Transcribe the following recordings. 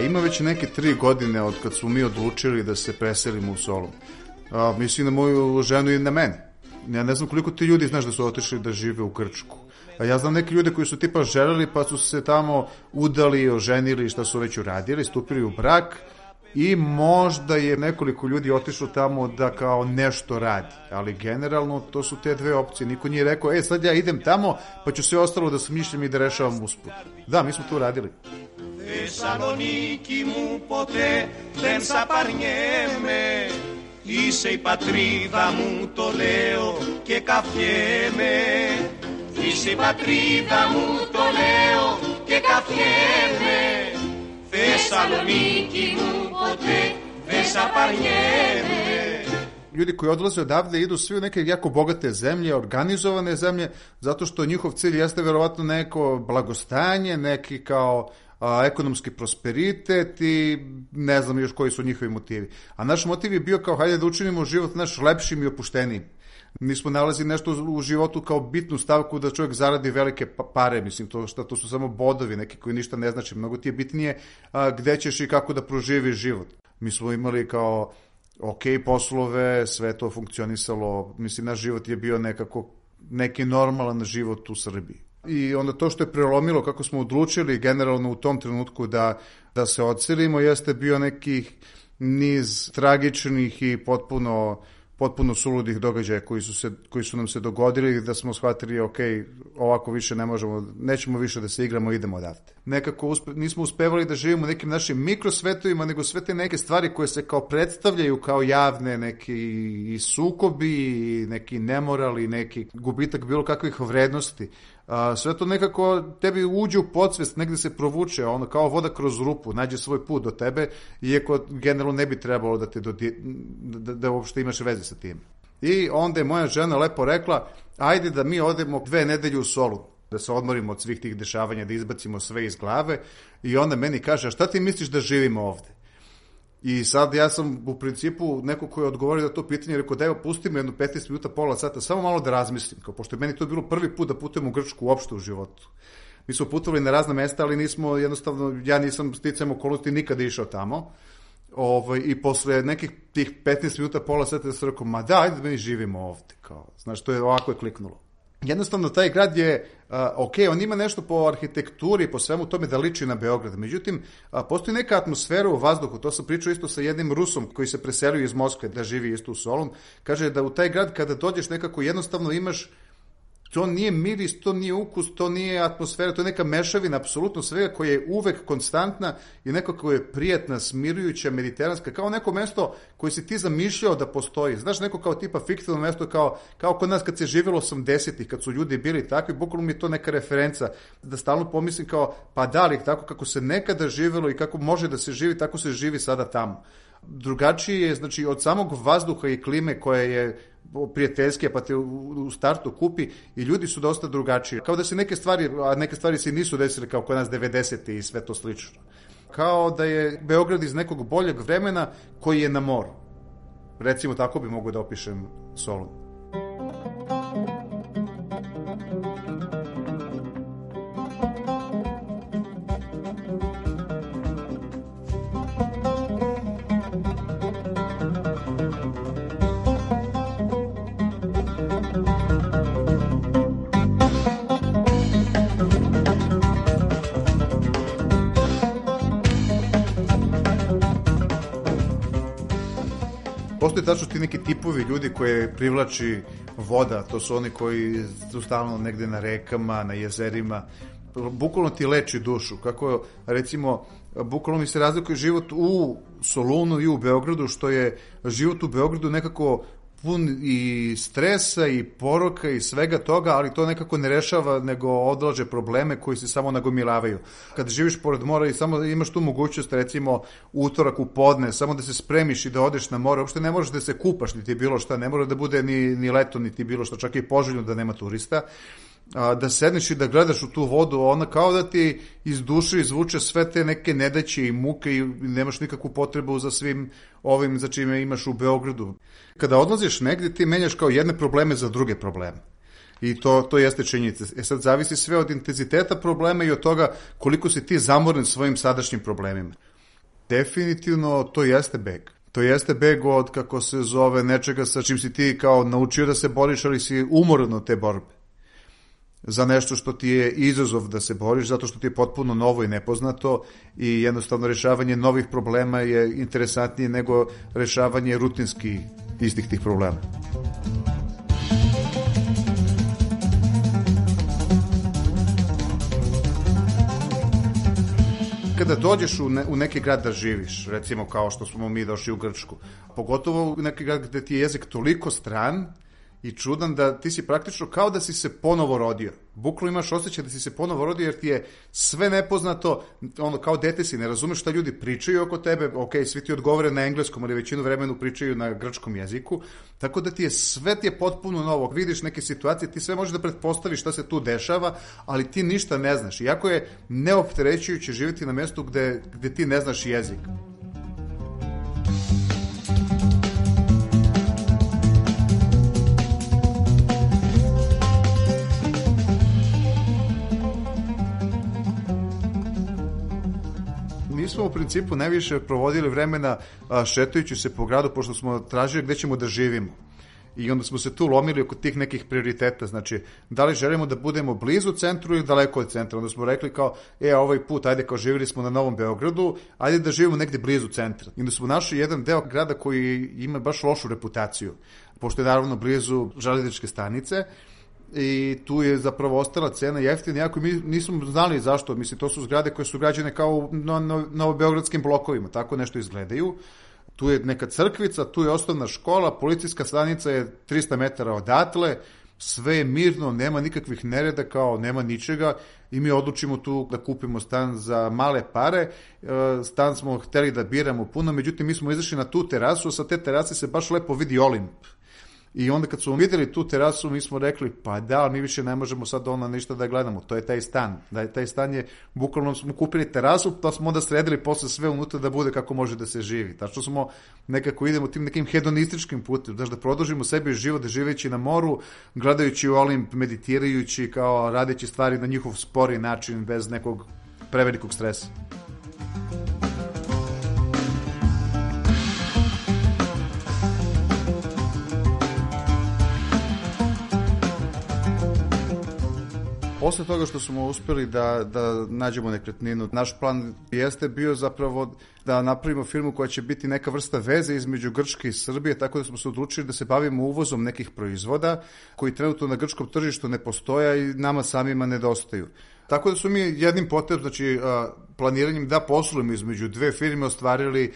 Ima već neke tri godine od kad smo mi odlučili da se preselimo u Solun. A, mislim na moju ženu i na mene. Ja ne znam koliko ti ljudi znaš da su otišli da žive u Grčku. A ja znam neke ljude koji su tipa želeli pa su se tamo udali, oženili, šta su već uradili, stupili u brak i možda je nekoliko ljudi otišlo tamo da kao nešto radi. Ali generalno to su te dve opcije. Niko nije rekao, e sad ja idem tamo pa ću sve ostalo da smišljam i da rešavam usput. Da, mi smo to radili. Θεσσαλονίκη μου ποτέ δεν σαπαρνιέμαι Είσαι η πατρίδα μου το λέω και καφιέμαι Είσαι η πατρίδα μου το λέω και καφιέμαι Θεσσαλονίκη μου ποτέ δεν σαπαρνιέμαι ljudi koji odlaze odavde idu svi u neke jako bogate zemlje, organizovane zemlje, zato što njihov cilj jeste verovatno neko blagostanje, neki kao a, ekonomski prosperitet i ne znam još koji su njihovi motivi. A naš motiv je bio kao hajde da učinimo život naš lepšim i opuštenijim. Nismo nalazili nešto u životu kao bitnu stavku da čovjek zaradi velike pa, pare, mislim, to, šta, to su samo bodovi neki koji ništa ne znači. Mnogo ti je bitnije a, gde ćeš i kako da proživiš život. Mi smo imali kao ok poslove, sve to funkcionisalo, mislim, naš život je bio nekako neki normalan život u Srbiji i onda to što je prelomilo kako smo odlučili generalno u tom trenutku da, da se odselimo jeste bio nekih niz tragičnih i potpuno potpuno suludih događaja koji su, se, koji su nam se dogodili da smo shvatili ok, ovako više ne možemo, nećemo više da se igramo, idemo odavde. Nekako uspe, nismo uspevali da živimo nekim našim mikrosvetovima, nego sve te neke stvari koje se kao predstavljaju kao javne, neki i sukobi, i neki nemorali, neki gubitak bilo kakvih vrednosti. A, sve to nekako tebi uđe u podsvest, negde se provuče, ono kao voda kroz rupu, nađe svoj put do tebe, iako generalno ne bi trebalo da te dodi, da, da uopšte imaš veze sa tim. I onda je moja žena lepo rekla, ajde da mi odemo dve nedelje u solu, da se odmorimo od svih tih dešavanja, da izbacimo sve iz glave i onda meni kaže, a šta ti misliš da živimo ovde? I sad ja sam u principu neko ko je odgovorio da to pitanje, rekao da evo pusti me jedno 15 minuta, pola sata, samo malo da razmislim, kao pošto je meni to bilo prvi put da putujem u Grčku uopšte u životu. Mi smo putovali na razna mesta, ali nismo jednostavno, ja nisam sticajem okolnosti nikada išao tamo. Ovaj, I posle nekih tih 15 minuta, pola sata, da sam rekao, ma da, ajde da mi živimo ovde. Kao, znaš, to je ovako je kliknulo jednostavno taj grad je, uh, ok, on ima nešto po arhitekturi, po svemu tome da liči na Beograd, međutim, uh, postoji neka atmosfera u vazduhu, to sam pričao isto sa jednim Rusom koji se preselio iz Moskve da živi isto u Solun, kaže da u taj grad kada dođeš nekako jednostavno imaš to nije miris, to nije ukus, to nije atmosfera, to je neka mešavina apsolutno svega koja je uvek konstantna i nekako je prijatna, smirujuća, mediteranska, kao neko mesto koje si ti zamišljao da postoji. Znaš, neko kao tipa fiktivno mesto, kao, kao kod nas kad se živjelo 80-ih, kad su ljudi bili takvi, bukvalno mi je to neka referenca, da stalno pomislim kao, pa da li, tako kako se nekada živjelo i kako može da se živi, tako se živi sada tamo drugačije je, znači, od samog vazduha i klime koja je prijateljske, pa te u startu kupi i ljudi su dosta drugačiji. Kao da se neke stvari, a neke stvari se nisu desile kao kod nas 90. i sve to slično. Kao da je Beograd iz nekog boljeg vremena koji je na moru. Recimo tako bi mogu da opišem Solun. Postoje tačno ti neki tipovi ljudi koje privlači voda, to su oni koji su stalno negde na rekama, na jezerima, bukvalno ti leči dušu, kako recimo bukvalno mi se razlikuje život u Solunu i u Beogradu, što je život u Beogradu nekako pun i stresa i poroka i svega toga, ali to nekako ne rešava, nego odlaže probleme koji se samo nagomilavaju. Kad živiš pored mora i samo imaš tu mogućnost, recimo, utorak u podne, samo da se spremiš i da odeš na more, uopšte ne možeš da se kupaš, niti bilo šta, ne mora da bude ni, ni leto, niti bilo šta, čak i poželjno da nema turista, a, da sedneš i da gledaš u tu vodu, ona kao da ti iz duše izvuče sve te neke nedaće i muke i nemaš nikakvu potrebu za svim ovim za čime imaš u Beogradu. Kada odlaziš negde, ti menjaš kao jedne probleme za druge probleme. I to, to jeste činjenica. E sad, zavisi sve od intenziteta problema i od toga koliko si ti zamoren svojim sadašnjim problemima. Definitivno to jeste beg. To jeste beg od, kako se zove, nečega sa čim si ti kao naučio da se boriš, ali si umoran od te borbe za nešto što ti je izazov da se boriš, zato što ti je potpuno novo i nepoznato i jednostavno rešavanje novih problema je interesantnije nego rešavanje rutinski istih tih problema. kada dođeš u, ne, u neki grad da živiš, recimo kao što smo mi došli u Grčku, pogotovo u neki grad gde ti je jezik toliko stran, i čudan da ti si praktično kao da si se ponovo rodio. Buklo imaš osjećaj da si se ponovo rodio jer ti je sve nepoznato, ono kao dete si, ne razumeš šta ljudi pričaju oko tebe, ok, svi ti odgovore na engleskom, ali većinu vremenu pričaju na grčkom jeziku, tako da ti je sve ti je potpuno novo. Vidiš neke situacije, ti sve možeš da pretpostaviš šta se tu dešava, ali ti ništa ne znaš. Iako je neopterećujuće živjeti na mjestu gde, gde ti ne znaš jezik. Smo u principu najviše provodili vremena šetajući se po gradu, pošto smo tražili gde ćemo da živimo. I onda smo se tu lomili oko tih nekih prioriteta, znači da li želimo da budemo blizu centru ili daleko od centra. Onda smo rekli kao, e, ovaj put, ajde kao živjeli smo na Novom Beogradu, ajde da živimo negde blizu centra. I onda smo našli jedan deo grada koji ima baš lošu reputaciju, pošto je naravno blizu železničke stanice, i tu je zapravo ostala cena jeftina, iako mi nismo znali zašto, mislim, to su zgrade koje su građene kao na, na, novobeogradskim blokovima, tako nešto izgledaju. Tu je neka crkvica, tu je osnovna škola, policijska stanica je 300 metara odatle, sve je mirno, nema nikakvih nereda, kao nema ničega i mi odlučimo tu da kupimo stan za male pare. E, stan smo hteli da biramo puno, međutim mi smo izašli na tu terasu, sa te terase se baš lepo vidi Olimp I onda kad smo videli tu terasu, mi smo rekli, pa da, mi više ne možemo sad ona ništa da gledamo, to je taj stan. Da je taj stan je, bukvalno smo kupili terasu, pa smo onda sredili posle sve unutra da bude kako može da se živi. Tačno smo nekako idemo tim nekim hedonističkim putem, znaš, da produžimo sebi život, živeći na moru, gledajući u Olimp, meditirajući, kao radeći stvari na njihov spori način, bez nekog prevelikog stresa. Posle toga što smo uspeli da, da nađemo nekretninu, naš plan jeste bio zapravo da napravimo firmu koja će biti neka vrsta veze između Grčke i Srbije, tako da smo se odlučili da se bavimo uvozom nekih proizvoda koji trenutno na grčkom tržištu ne postoja i nama samima nedostaju. Tako da su mi jednim potrebom, znači planiranjem da poslujemo između dve firme ostvarili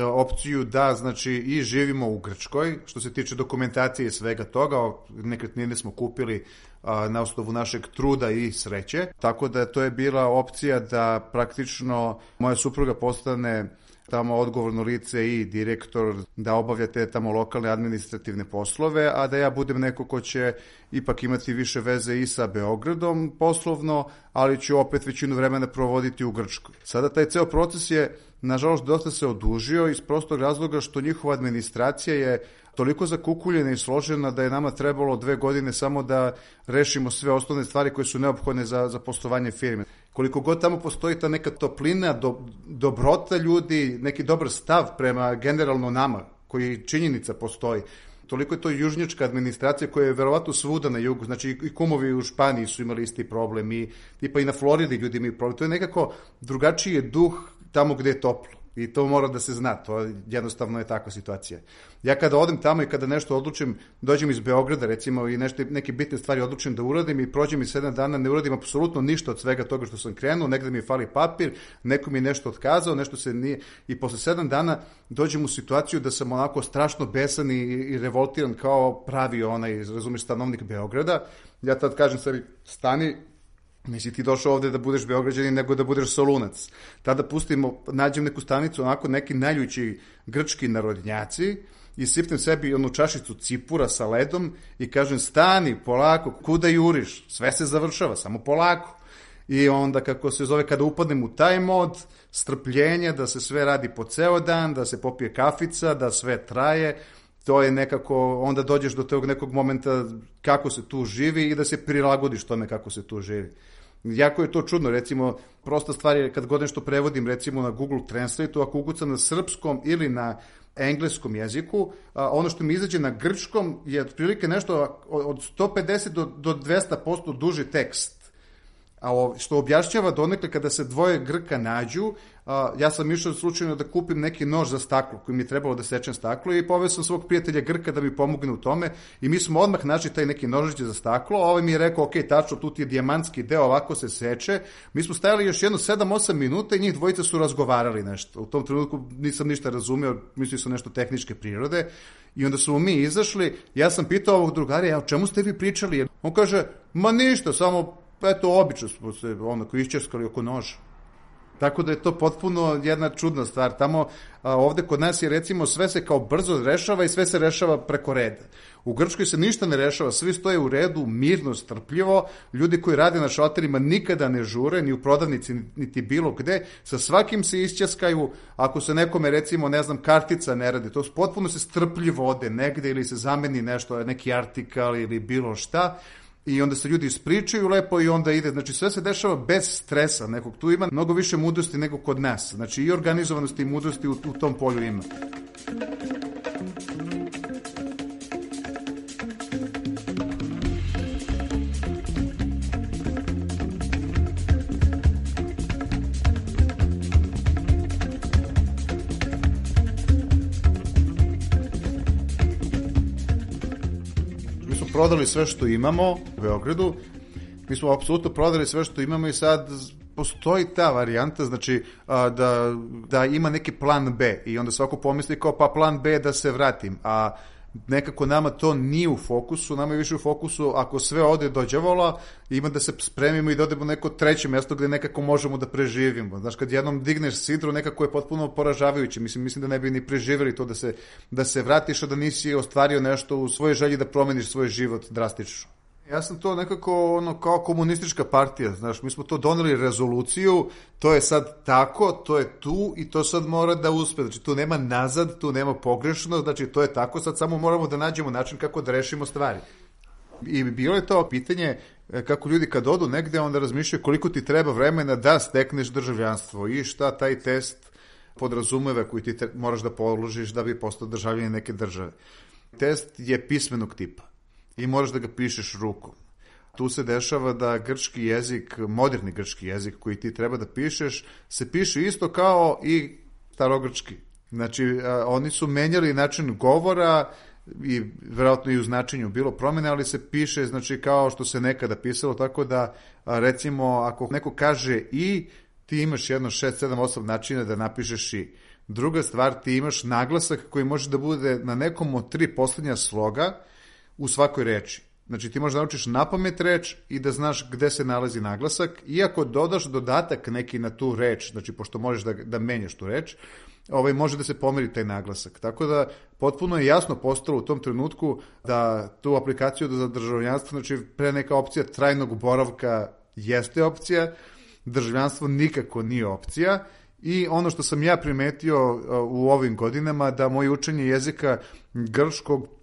opciju da znači i živimo u Grčkoj što se tiče dokumentacije i svega toga nekretnine smo kupili a, na osnovu našeg truda i sreće. Tako da to je bila opcija da praktično moja supruga postane tamo odgovorno lice i direktor da obavlja te tamo lokalne administrativne poslove, a da ja budem neko ko će ipak imati više veze i sa Beogradom poslovno, ali ću opet većinu vremena provoditi u Grčkoj. Sada taj ceo proces je, nažalost, dosta se odužio iz prostog razloga što njihova administracija je toliko zakukuljena i složena da je nama trebalo dve godine samo da rešimo sve osnovne stvari koje su neophodne za, za poslovanje firme. Koliko god tamo postoji ta neka toplina, do, dobrota ljudi, neki dobar stav prema generalno nama, koji činjenica postoji, toliko je to južnjačka administracija koja je verovatno svuda na jugu, znači i kumovi u Španiji su imali isti problem i tipa i na Floridi ljudi imaju problem. To je nekako drugačiji je duh tamo gde je toplo. I to mora da se zna, to jednostavno je takva situacija. Ja kada odem tamo i kada nešto odlučim, dođem iz Beograda recimo i nešto, neke bitne stvari odlučim da uradim i prođem i 7 dana, ne uradim apsolutno ništa od svega toga što sam krenuo, negde mi fali papir, neko mi nešto otkazao, nešto se nije, i posle 7 dana dođem u situaciju da sam onako strašno besan i, i revoltiran kao pravi onaj, razumiješ, stanovnik Beograda. Ja tad kažem sebi, stani, Nisi ti došao ovde da budeš Beograđanin, nego da budeš Solunac. Tada pustimo, nađem neku stanicu, onako neki najljući grčki narodnjaci, i sipnem sebi onu čašicu cipura sa ledom i kažem stani, polako, kuda juriš? Sve se završava, samo polako. I onda, kako se zove, kada upadnem u taj mod, strpljenje, da se sve radi po ceo dan, da se popije kafica, da sve traje, to je nekako, onda dođeš do tog nekog momenta kako se tu živi i da se prilagodiš tome kako se tu živi. Jako je to čudno, recimo, prosta stvar je kad god nešto prevodim, recimo na Google Translate-u, ako ukucam na srpskom ili na engleskom jeziku, a, ono što mi izađe na grčkom je otprilike nešto od 150 do, do 200% duži tekst a što objašnjava donekle kada se dvoje Grka nađu, a, ja sam išao slučajno da kupim neki nož za staklo koji mi je trebalo da sečem staklo i poveo sam svog prijatelja Grka da mi pomogne u tome i mi smo odmah našli taj neki nožić za staklo, a ovaj mi je rekao, ok, tačno, tu ti je dijamantski deo, ovako se seče. Mi smo stajali još jedno 7-8 minuta i njih dvojica su razgovarali nešto. U tom trenutku nisam ništa razumeo, mislili su nešto tehničke prirode. I onda smo mi izašli, ja sam pitao ovog drugara, ja, o čemu ste vi pričali? On kaže, ma ništa, samo eto, obično smo se onako iščeskali oko noža. Tako da je to potpuno jedna čudna stvar. Tamo, a, ovde kod nas je recimo sve se kao brzo rešava i sve se rešava preko reda. U Grčkoj se ništa ne rešava, svi stoje u redu, mirno, strpljivo, ljudi koji rade na šalterima nikada ne žure, ni u prodavnici, niti bilo gde, sa svakim se isćaskaju, ako se nekome recimo, ne znam, kartica ne radi, to potpuno se strpljivo ode negde ili se zameni nešto, neki artikal ili bilo šta, i onda se ljudi ispričaju lepo i onda ide, znači sve se dešava bez stresa nekog, tu ima mnogo više mudrosti nego kod nas, znači i organizovanosti i mudrosti u, u tom polju ima. Prodali sve što imamo u Beogradu, mi smo apsolutno prodali sve što imamo i sad postoji ta varijanta, znači da, da ima neki plan B i onda svako pomisli kao pa plan B da se vratim, a nekako nama to nije u fokusu, nama je više u fokusu ako sve ode do đavola, ima da se spremimo i da odemo neko treće mesto gde nekako možemo da preživimo. Znaš, kad jednom digneš sidru, nekako je potpuno poražavajuće. Mislim, mislim da ne bi ni preživjeli to da se, da se vratiš, a da nisi ostvario nešto u svojoj želji da promeniš svoj život drastično. Ja sam to nekako ono kao komunistička partija, znaš, mi smo to doneli rezoluciju, to je sad tako, to je tu i to sad mora da uspe. Znači tu nema nazad, tu nema pogrešno, znači to je tako, sad samo moramo da nađemo način kako da rešimo stvari. I bilo je to pitanje e, kako ljudi kad odu negde onda razmišljaju koliko ti treba vremena da stekneš državljanstvo i šta taj test podrazumeva koji ti moraš da položiš da bi postao državljanin neke države. Test je pismenog tipa i moraš da ga pišeš rukom. Tu se dešava da grčki jezik, moderni grčki jezik koji ti treba da pišeš, se piše isto kao i starogrčki. Znači, oni su menjali način govora i verovatno i u značenju bilo promene, ali se piše znači kao što se nekada pisalo, tako da recimo ako neko kaže i, ti imaš jedno 6, 7, 8 načina da napišeš i. Druga stvar, ti imaš naglasak koji može da bude na nekom od tri poslednja sloga, u svakoj reči. Znači ti možeš da naučiš na pamet reč i da znaš gde se nalazi naglasak, iako dodaš dodatak neki na tu reč, znači pošto možeš da, da menjaš tu reč, ovaj, može da se pomeri taj naglasak. Tako da potpuno je jasno postalo u tom trenutku da tu aplikaciju za državljanstvo, znači pre neka opcija trajnog boravka jeste opcija, državljanstvo nikako nije opcija i ono što sam ja primetio u ovim godinama da moje učenje jezika grčkog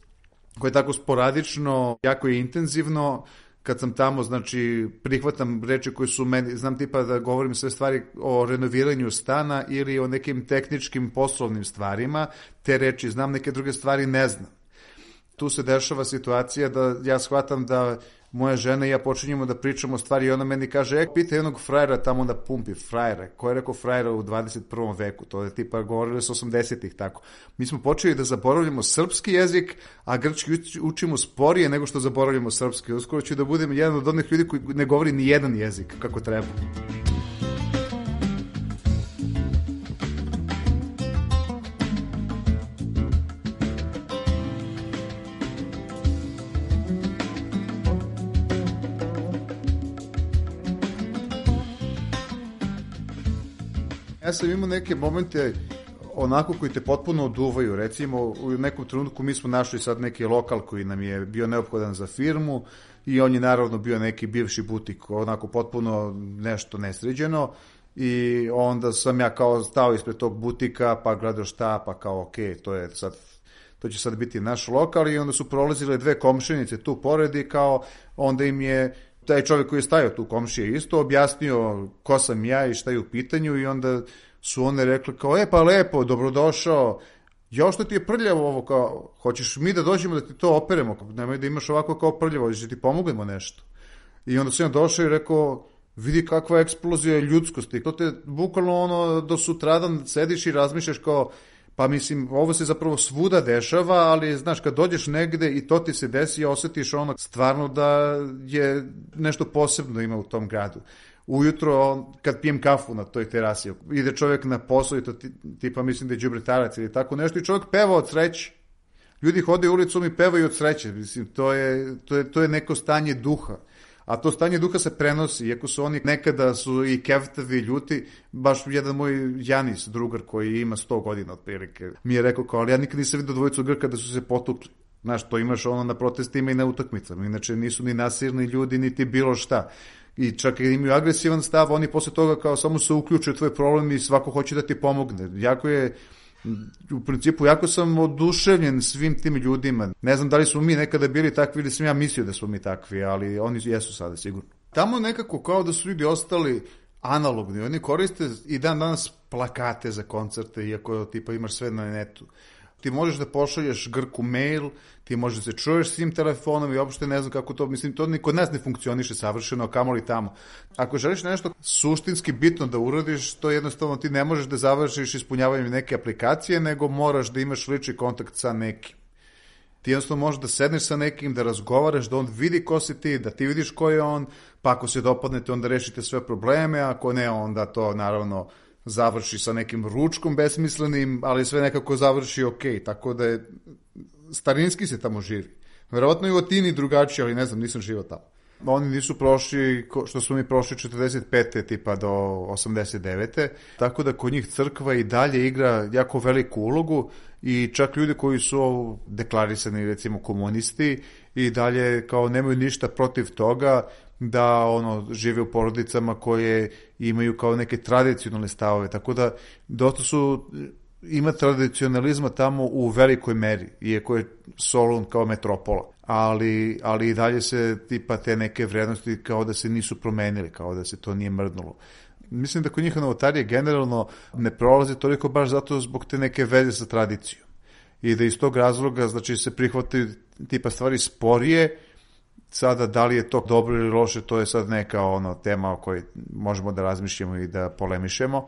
koje je tako sporadično, jako je intenzivno, kad sam tamo, znači, prihvatam reči koje su meni, znam tipa da govorim sve stvari o renoviranju stana ili o nekim tehničkim poslovnim stvarima, te reči znam, neke druge stvari ne znam. Tu se dešava situacija da ja shvatam da moja žena i ja počinjemo da pričamo stvari i ona meni kaže, e, pita jednog frajera tamo na pumpi, frajera. Ko je rekao frajera u 21. veku? To je tipa govorili s 80-ih tako. Mi smo počeli da zaboravljamo srpski jezik, a grčki učimo sporije nego što zaboravljamo srpski. Uskoro ću da budem jedan od onih ljudi koji ne govori ni jedan jezik kako treba. Ja sam imao neke momente onako koji te potpuno oduvaju. Recimo, u nekom trenutku mi smo našli sad neki lokal koji nam je bio neophodan za firmu i on je naravno bio neki bivši butik, onako potpuno nešto nesređeno i onda sam ja kao stao ispred tog butika pa gledao šta, pa kao ok, to je sad to će sad biti naš lokal i onda su prolazile dve komšinice tu pored i kao onda im je taj čovjek koji je stajao tu komšije isto objasnio ko sam ja i šta je u pitanju i onda su one rekli kao, e pa lepo, dobrodošao, jo što ti je prljavo ovo, kao, hoćeš mi da dođemo da ti to operemo, nemoj da imaš ovako kao prljavo, hoćeš da ti pomognemo nešto. I onda sam došao i rekao, vidi kakva eksplozija ljudskosti, to te bukvalno ono do sutradan sediš i razmišljaš kao, Pa mislim, ovo se zapravo svuda dešava, ali znaš, kad dođeš negde i to ti se desi, osetiš ono stvarno da je nešto posebno ima u tom gradu. Ujutro, kad pijem kafu na toj terasi, ide čovjek na posao i to tipa mislim da je džubretarac ili tako nešto i čovjek peva od sreće. Ljudi hode ulicom i pevaju od sreće. Mislim, to je, to je, to je neko stanje duha a to stanje duha se prenosi, iako su oni nekada su i kevtavi ljuti, baš jedan moj Janis, drugar koji ima 100 godina otprilike, mi je rekao kao, ali ja nikad nisam vidio dvojicu Grka da su se potukli. Znaš, to imaš ono na protestima i na utakmicama, inače nisu ni nasirni ljudi, niti bilo šta i čak i imaju agresivan stav, oni posle toga kao samo se uključuju tvoj problem i svako hoće da ti pomogne. Jako je u principu jako sam oduševljen svim tim ljudima. Ne znam da li smo mi nekada bili takvi ili sam ja mislio da smo mi takvi, ali oni jesu sada sigurno. Tamo nekako kao da su ljudi ostali analogni. Oni koriste i dan danas plakate za koncerte, iako tipa imaš sve na netu ti možeš da pošalješ Grku mail, ti možeš da se čuješ s tim telefonom i uopšte ne znam kako to, mislim, to ni kod nas ne funkcioniše savršeno, kamo li tamo. Ako želiš nešto suštinski bitno da uradiš, to jednostavno ti ne možeš da završiš ispunjavanjem neke aplikacije, nego moraš da imaš lični kontakt sa nekim. Ti jednostavno možeš da sedneš sa nekim, da razgovaraš, da on vidi ko si ti, da ti vidiš ko je on, pa ako se dopadnete, onda rešite sve probleme, ako ne, onda to naravno završi sa nekim ručkom besmislenim, ali sve nekako završi ok, tako da je starinski se tamo živi. Verovatno i u Atini drugačije, ali ne znam, nisam živao tamo. Oni nisu prošli, što smo mi prošli 45. tipa do 89. Tako da kod njih crkva i dalje igra jako veliku ulogu i čak ljudi koji su deklarisani recimo komunisti i dalje kao nemaju ništa protiv toga, da ono žive u porodicama koje imaju kao neke tradicionalne stavove, tako da dosta su ima tradicionalizma tamo u velikoj meri, iako je Solun kao metropola, ali, ali i dalje se tipa te neke vrednosti kao da se nisu promenili, kao da se to nije mrdnulo. Mislim da kod njih novotarije generalno ne prolaze toliko baš zato zbog te neke veze sa tradicijom. I da iz tog razloga, znači, se prihvataju tipa stvari sporije, Sada, da li je to dobro ili loše, to je sad neka ono tema o kojoj možemo da razmišljamo i da polemišemo,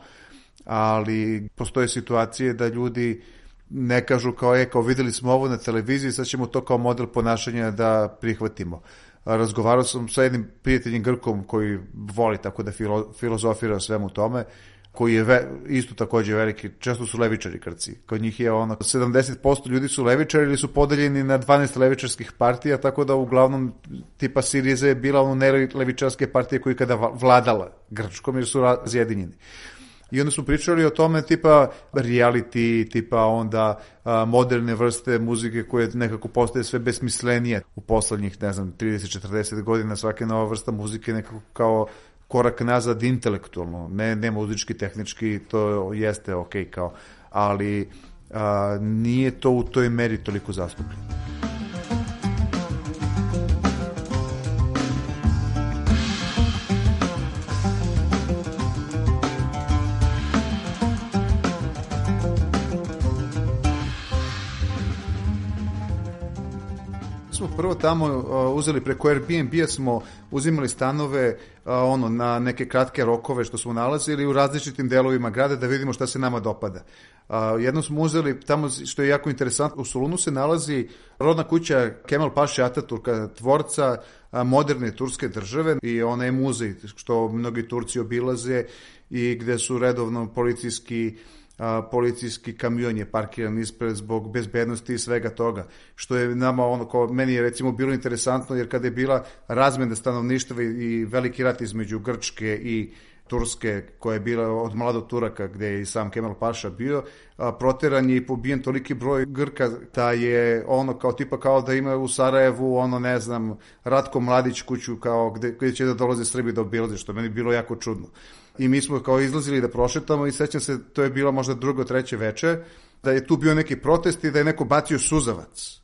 ali postoje situacije da ljudi ne kažu kao, e, kao videli smo ovo na televiziji, sad ćemo to kao model ponašanja da prihvatimo. Razgovarao sam sa jednim prijateljem Grkom koji voli tako da filo, filozofira svemu tome koji je ve, isto takođe veliki, često su levičari krci. Kod njih je ono, 70% ljudi su levičari ili su podeljeni na 12 levičarskih partija, tako da uglavnom tipa Siriza je bila ono nelevičarske partije koji kada vladala Grčkom jer su razjedinjeni. I onda smo pričali o tome tipa reality, tipa onda a, moderne vrste muzike koje nekako postaje sve besmislenije u poslednjih, ne znam, 30-40 godina svake nova vrsta muzike nekako kao korak nazad intelektualno, ne, ne muzički, tehnički, to jeste ok kao, ali a, nije to u toj meri toliko zastupljeno. Prvo tamo uh, uzeli preko Airbnb-a smo uzimali stanove uh, ono na neke kratke rokove što smo nalazili u različitim delovima grada da vidimo šta se nama dopada. Uh, jednom smo uzeli tamo što je jako interesantno, u Solunu se nalazi rodna kuća Kemal Paše Ataturka, tvorca a, moderne turske države i ona je muzej što mnogi Turci obilaze i gde su redovno policijski policijski kamion je parkiran ispred zbog bezbednosti i svega toga, što je nama ono, ko, meni je recimo bilo interesantno, jer kada je bila razmena stanovništva i veliki rat između Grčke i Turske, koja je bila od mladog Turaka, gde je i sam Kemal Paša bio, a, proteran je i pobijen toliki broj Grka, da je ono kao tipa kao da ima u Sarajevu, ono ne znam, Ratko Mladić kuću kao gde, gde će da dolaze Srbi da obilaze, što meni bilo jako čudno i mi smo kao izlazili da prošetamo i sećam se, to je bilo možda drugo, treće veče, da je tu bio neki protest i da je neko bacio suzavac.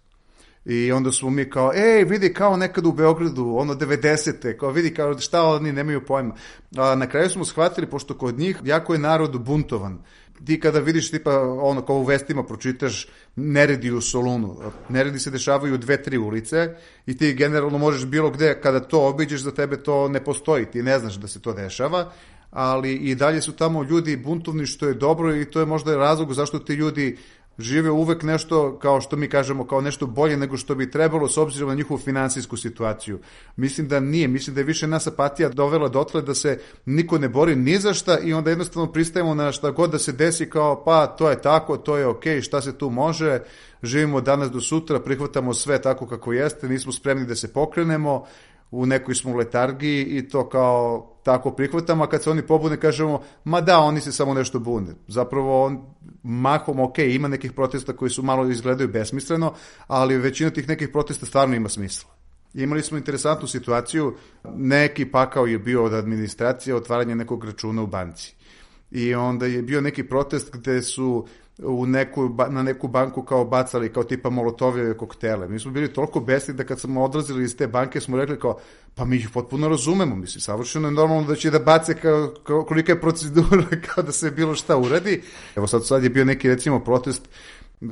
I onda smo mi kao, ej, vidi kao nekad u Beogradu, ono 90. kao vidi kao šta oni nemaju pojma. A na kraju smo shvatili, pošto kod njih jako je narod buntovan. Ti kada vidiš tipa ono kao u vestima pročitaš neredi u Solunu. Neredi se dešavaju u dve, tri ulice i ti generalno možeš bilo gde, kada to obiđeš, za tebe to ne postoji. Ti ne znaš da se to dešava ali i dalje su tamo ljudi buntovni što je dobro i to je možda razlog zašto ti ljudi žive uvek nešto, kao što mi kažemo, kao nešto bolje nego što bi trebalo s obzirom na njihovu finansijsku situaciju. Mislim da nije, mislim da je više nas apatija dovela dotle da se niko ne bori ni za šta i onda jednostavno pristajemo na šta god da se desi kao pa to je tako, to je okej, okay, šta se tu može, živimo danas do sutra, prihvatamo sve tako kako jeste, nismo spremni da se pokrenemo, u nekoj smo letargiji i to kao tako prihvatamo, a kad se oni pobune kažemo, ma da, oni se samo nešto bune. Zapravo, on, mahom, ok, ima nekih protesta koji su malo izgledaju besmisleno, ali većina tih nekih protesta stvarno ima smisla. Imali smo interesantnu situaciju, neki pakao je bio od administracije otvaranje nekog računa u banci. I onda je bio neki protest gde su u neku, na neku banku kao bacali kao tipa molotove koktele. Mi smo bili toliko besni da kad smo odlazili iz te banke smo rekli kao pa mi ih potpuno razumemo, mislim, savršeno je normalno da će da bace kao, kao kolika je procedura kao da se bilo šta uradi. Evo sad, sad je bio neki recimo protest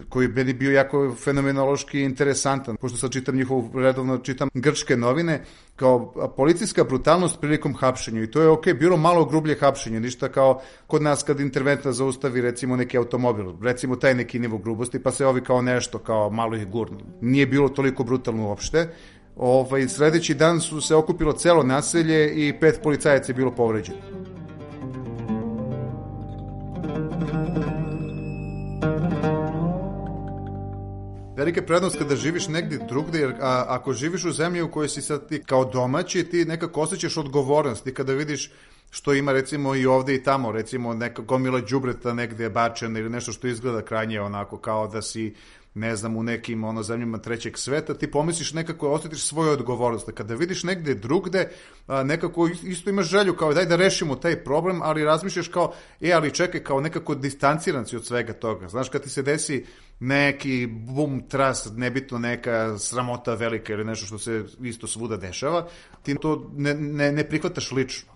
koji meni bio jako fenomenološki interesantan, pošto sad čitam njihovu, redovno čitam grčke novine, kao policijska brutalnost prilikom hapšenja i to je ok, bilo malo grublje hapšenje, ništa kao kod nas kad interventna zaustavi recimo neki automobil, recimo taj neki nivo grubosti, pa se ovi kao nešto, kao malo ih gurnu. Nije bilo toliko brutalno uopšte, Ovaj, sledeći dan su se okupilo celo naselje i pet policajaca je bilo povređeno. Velika prednost kada živiš negdje drugde, jer a, ako živiš u zemlji u kojoj si sad ti kao domaći, ti nekako osjećaš odgovornost i kada vidiš što ima recimo i ovde i tamo, recimo neka gomila đubreta negde bačena ili nešto što izgleda krajnje onako kao da si ne znam, u nekim ono, zemljama trećeg sveta, ti pomisliš nekako, osjetiš svoju odgovornost. Kada vidiš negde drugde, a, nekako isto imaš želju kao daj da rešimo taj problem, ali razmišljaš kao, e, ali čekaj, kao nekako distanciran si od svega toga. Znaš, kad ti se desi neki bum, tras, nebitno neka sramota velika ili nešto što se isto svuda dešava, ti to ne, ne, ne prihvataš lično.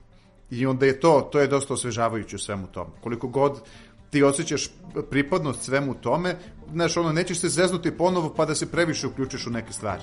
I onda je to, to je dosta osvežavajuće u svemu tome. Koliko god ti osjećaš pripadnost svemu tome, znaš, ono, nećeš se zeznuti ponovo pa da se previše uključiš u neke stvari.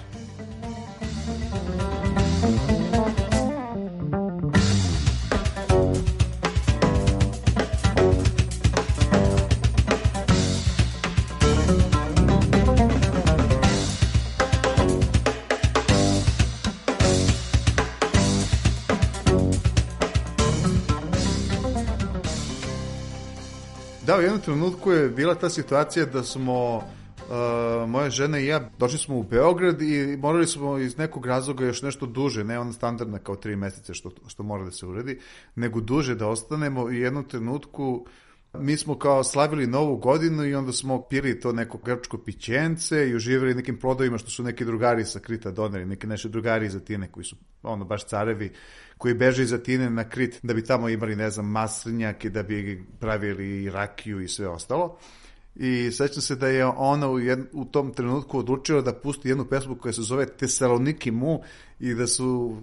Trenutku je bila ta situacija da smo Uh, moja žena i ja došli smo u Beograd i morali smo iz nekog razloga još nešto duže, ne ona standardna kao tri meseca što, što mora da se uredi, nego duže da ostanemo i jednom trenutku mi smo kao slavili novu godinu i onda smo pili to neko grčko pićence i uživali nekim plodovima što su neki drugari sa Krita doneli, neki naši drugari iz Atine koji su ono baš carevi koji beže iz Atine na Krit da bi tamo imali, ne znam, maslinjak i da bi pravili rakiju i sve ostalo. I sećam se da je ona u, jed, u tom trenutku odlučila da pusti jednu pesmu koja se zove Tesaloniki mu i da su,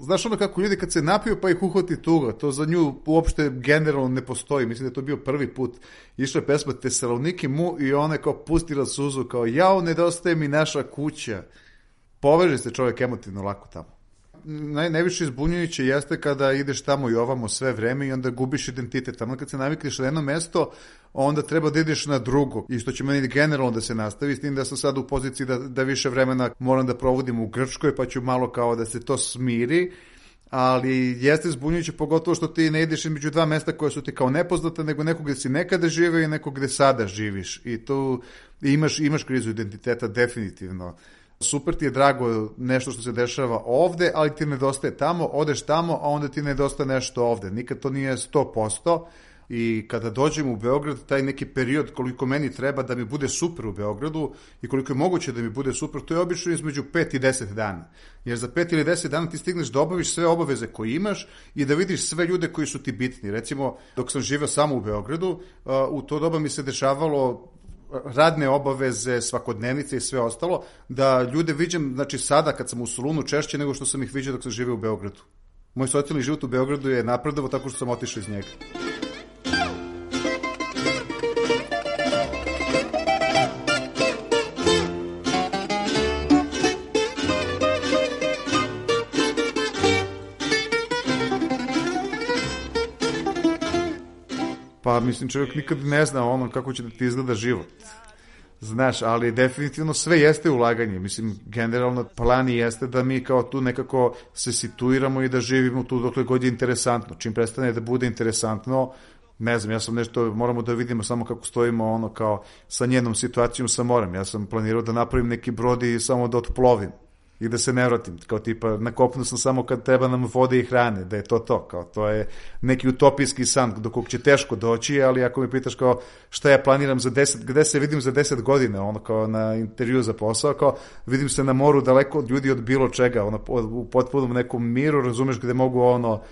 znaš ono kako ljudi kad se napiju pa ih uhvati tuga, to za nju uopšte generalno ne postoji, mislim da je to bio prvi put, išla je pesma Tesaloniki mu i ona je kao pustila suzu kao jao nedostaje mi naša kuća poveže se čovjek emotivno lako tamo. Naj, najviše izbunjujuće jeste kada ideš tamo i ovamo sve vreme i onda gubiš identitet. Tamo kad se navikneš na jedno mesto, onda treba da ideš na drugo. I što će meni generalno da se nastavi, s tim da sam sad u poziciji da, da više vremena moram da provodim u Grčkoj, pa ću malo kao da se to smiri ali jeste zbunjujuće pogotovo što ti ne ideš između dva mesta koja su ti kao nepoznata, nego nekog gde si nekada živeo i nekog gde sada živiš. I tu imaš, imaš krizu identiteta definitivno. Super ti je drago nešto što se dešava ovde, ali ti nedostaje tamo, odeš tamo, a onda ti nedostaje nešto ovde. Nikad to nije 100%, i kada dođem u Beograd, taj neki period koliko meni treba da mi bude super u Beogradu i koliko je moguće da mi bude super, to je obično između 5 i 10 dana. Jer za 5 ili 10 dana ti stigneš da obaviš sve obaveze koje imaš i da vidiš sve ljude koji su ti bitni. Recimo, dok sam živeo samo u Beogradu, u to doba mi se dešavalo radne obaveze, svakodnevnice i sve ostalo, da ljude viđem, znači sada kad sam u Solunu češće nego što sam ih viđao dok sam živeo u Beogradu. Moj socijalni život u Beogradu je napredovao tako što sam otišao iz njega. Pa mislim čovjek nikad ne zna ono kako će da ti izgleda život. Znaš, ali definitivno sve jeste ulaganje. Mislim, generalno plan jeste da mi kao tu nekako se situiramo i da živimo tu dokle god je interesantno. Čim prestane da bude interesantno, ne znam, ja sam nešto, moramo da vidimo samo kako stojimo ono kao sa njenom situacijom sa morem. Ja sam planirao da napravim neki brod i samo da otplovim i da se ne vratim, kao tipa na kopnu sam samo kad treba nam vode i hrane, da je to to, kao to je neki utopijski san do kog će teško doći, ali ako mi pitaš kao šta ja planiram za 10, gde se vidim za 10 godina, ono kao na intervju za posao, kao vidim se na moru daleko od ljudi od bilo čega, ono u potpunom nekom miru, razumeš gde mogu ono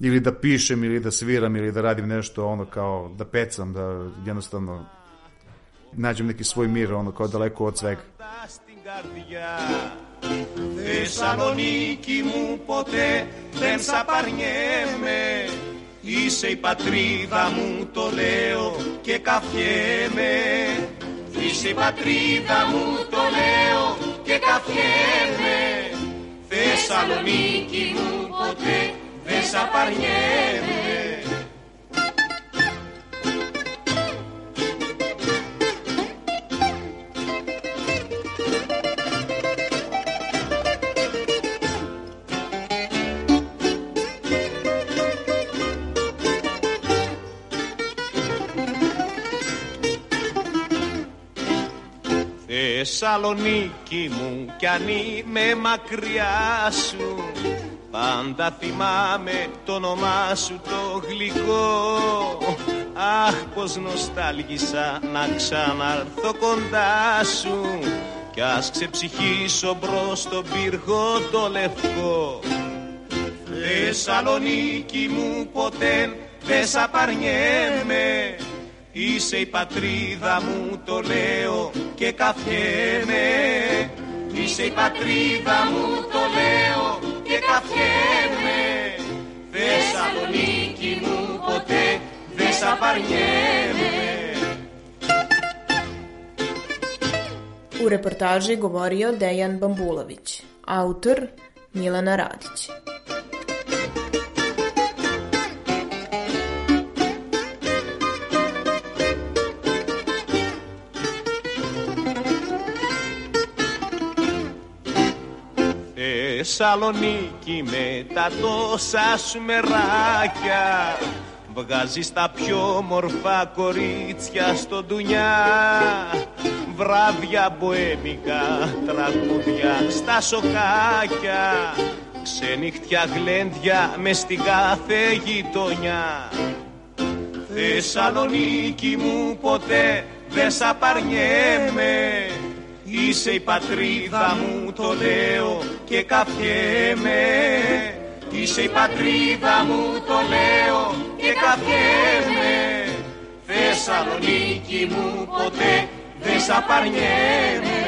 ili da pišem ili da sviram ili da radim nešto ono kao da pecam, da jednostavno nađem neki svoj mir ono kao daleko od svega. Θεσσαλονίκη μου ποτέ δεν σαπαρνιέμαι Είσαι η πατρίδα μου το λέω και καφιέμαι. Είσαι η πατρίδα μου το λέω και καφιέμαι. Θεσσαλονίκη μου ποτέ δεν σαπαρνιέμαι Θεσσαλονίκη μου κι αν είμαι μακριά σου Πάντα θυμάμαι το όνομά σου το γλυκό. Αχ πως νοστάλγησα να ξαναρθώ κοντά σου Κι ας ξεψυχήσω μπρος στον πύργο το λευκό. Θεσσαλονίκη μου ποτέ δεν σ' απαρνιέμαι Είσαι η πατρίδα μου το λέω και καφιέμαι Είσαι η πατρίδα μου το λέω και καφιέμαι Θεσσαλονίκη μου ποτέ δεν σ' απαρνιέμαι U reportaži govorio Dejan Bambulović, autor Milana Radić. Θεσσαλονίκη με τα τόσα σου μεράκια. Βγάζεις τα πιο μορφά κορίτσια στο ντουνιά. Βράδια μποέμικα, τραγούδια στα σοκάκια. Ξενυχτιά γλέντια μες στην κάθε γειτονιά. Θεσσαλονίκη μου ποτέ δεν σ' απαρνιέμαι. Είσαι η πατρίδα μου το λέω και καφιέμαι Είσαι η πατρίδα μου το λέω και καφιέμαι Θεσσαλονίκη μου ποτέ δεν σ' απαρνιέμαι